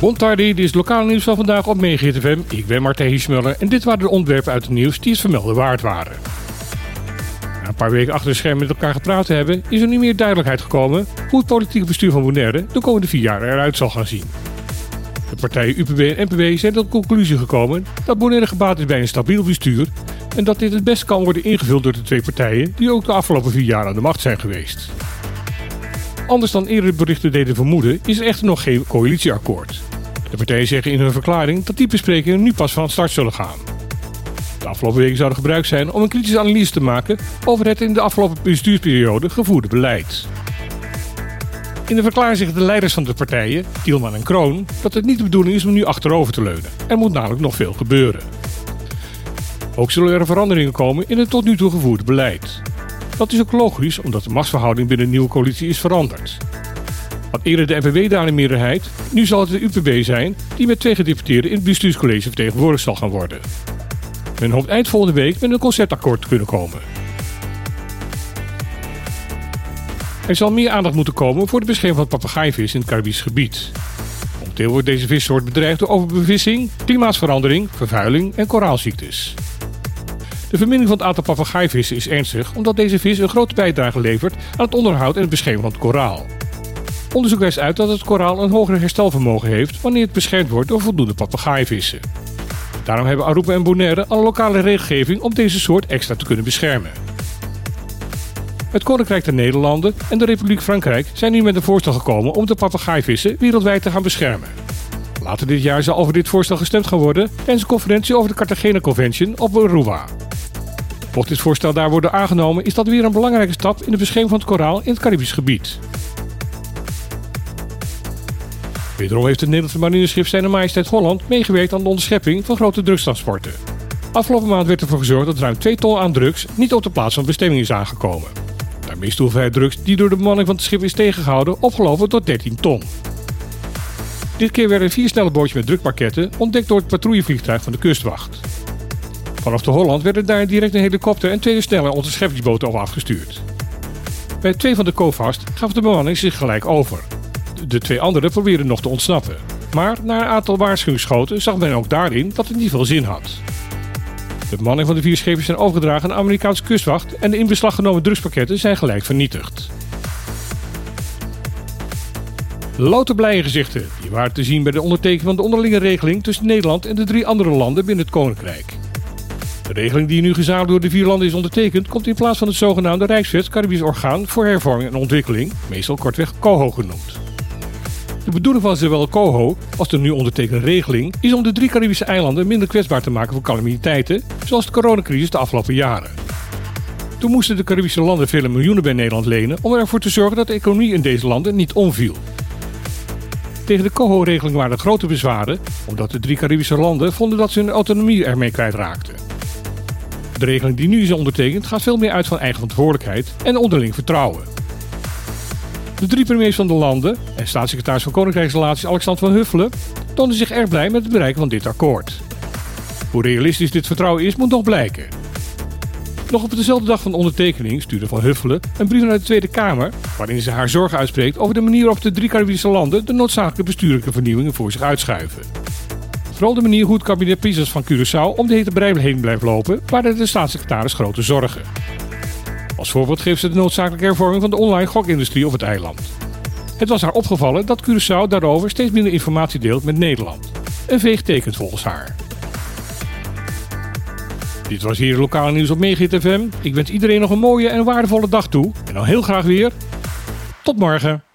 Bontardi, dit is het lokale nieuws van vandaag op FM. Ik ben Martijn Hiesmuller en dit waren de onderwerpen uit het nieuws die het vermelden waard waren. Na een paar weken achter de schermen met elkaar gepraat te hebben, is er nu meer duidelijkheid gekomen hoe het politieke bestuur van Bonaire de komende vier jaar eruit zal gaan zien. De partijen UPB en NPB zijn tot de conclusie gekomen dat Bonaire gebaat is bij een stabiel bestuur en dat dit het best kan worden ingevuld door de twee partijen die ook de afgelopen vier jaar aan de macht zijn geweest. Anders dan eerdere berichten deden vermoeden, is er echter nog geen coalitieakkoord. De partijen zeggen in hun verklaring dat die besprekingen nu pas van start zullen gaan. De afgelopen weken zouden gebruikt zijn om een kritische analyse te maken over het in de afgelopen bestuursperiode gevoerde beleid. In de verklaring zeggen de leiders van de partijen, Tielman en Kroon, dat het niet de bedoeling is om nu achterover te leunen. Er moet namelijk nog veel gebeuren. Ook zullen er veranderingen komen in het tot nu toe gevoerde beleid. Dat is ook logisch, omdat de machtsverhouding binnen de nieuwe coalitie is veranderd. Wat eerder de NPW daar meerderheid, nu zal het de UPB zijn die met twee gedeputeerden in het bestuurscollege vertegenwoordigd zal gaan worden. Men hoopt eind volgende week met een conceptakkoord te kunnen komen. Er zal meer aandacht moeten komen voor de bescherming van papegaaivis in het Caribisch gebied. Momenteel wordt deze vissoort bedreigd door overbevissing, klimaatsverandering, vervuiling en koraalziektes. De vermindering van het aantal papegaaivissen is ernstig omdat deze vis een grote bijdrage levert aan het onderhoud en het beschermen van het koraal. Onderzoek wijst uit dat het koraal een hoger herstelvermogen heeft wanneer het beschermd wordt door voldoende papegaaivissen. Daarom hebben Aruba en Bonaire al lokale regelgeving om deze soort extra te kunnen beschermen. Het Koninkrijk der Nederlanden en de Republiek Frankrijk zijn nu met een voorstel gekomen om de papegaaivissen wereldwijd te gaan beschermen. Later dit jaar zal over dit voorstel gestemd gaan worden tijdens een conferentie over de Cartagena Convention op Aruba. Mocht dit voorstel daar worden aangenomen, is dat weer een belangrijke stap in de bescherming van het koraal in het Caribisch gebied. Wederom heeft het Nederlandse marineschip Zijn Majesteit Holland meegewerkt aan de onderschepping van grote drugstransporten. Afgelopen maand werd ervoor gezorgd dat ruim 2 ton aan drugs niet op de plaats van bestemming is aangekomen. Daarmee is de hoeveelheid drugs die door de bemanning van het schip is tegengehouden opgelopen tot 13 ton. Dit keer werden vier snelle bootjes met drukpakketten ontdekt door het patrouillevliegtuig van de kustwacht. Vanaf de Holland werden daar direct een helikopter en twee snelle onderscheppingsboten over afgestuurd. Bij twee van de co-vast gaf de bemanning zich gelijk over. De twee anderen probeerden nog te ontsnappen. Maar na een aantal waarschuwingsschoten zag men ook daarin dat het niet veel zin had. De bemanning van de vier schepen zijn overgedragen aan de Amerikaanse kustwacht en de in beslag genomen drugspakketten zijn gelijk vernietigd. Louter blije gezichten, die waren te zien bij de ondertekening van de onderlinge regeling tussen Nederland en de drie andere landen binnen het Koninkrijk. De regeling die nu gezamenlijk door de vier landen is ondertekend, komt in plaats van het zogenaamde Rijkswet Caribisch Orgaan voor Hervorming en Ontwikkeling, meestal kortweg COHO genoemd. De bedoeling van zowel COHO als de nu ondertekende regeling is om de drie Caribische eilanden minder kwetsbaar te maken voor calamiteiten, zoals de coronacrisis de afgelopen jaren. Toen moesten de Caribische landen vele miljoenen bij Nederland lenen om ervoor te zorgen dat de economie in deze landen niet omviel. Tegen de COHO-regeling waren er grote bezwaren, omdat de drie Caribische landen vonden dat ze hun autonomie ermee kwijtraakten. De regeling die nu is ondertekend gaat veel meer uit van eigen verantwoordelijkheid en onderling vertrouwen. De drie premiers van de landen en staatssecretaris van Koninkrijksrelaties Alexander van Huffelen toonden zich erg blij met het bereiken van dit akkoord. Hoe realistisch dit vertrouwen is, moet nog blijken. Nog op dezelfde dag van de ondertekening stuurde Van Huffelen een brief naar de Tweede Kamer waarin ze haar zorgen uitspreekt over de manier waarop de drie Caribische landen de noodzakelijke bestuurlijke vernieuwingen voor zich uitschuiven. Vooral de manier hoe het kabinet Pisas van Curaçao om de hete brei heen blijft lopen, baarde de staatssecretaris grote zorgen. Als voorbeeld geeft ze de noodzakelijke hervorming van de online gokindustrie op het eiland. Het was haar opgevallen dat Curaçao daarover steeds minder informatie deelt met Nederland. Een veeg tekent volgens haar. Dit was hier lokale nieuws op Megahit FM. Ik wens iedereen nog een mooie en waardevolle dag toe. En dan heel graag weer. Tot morgen.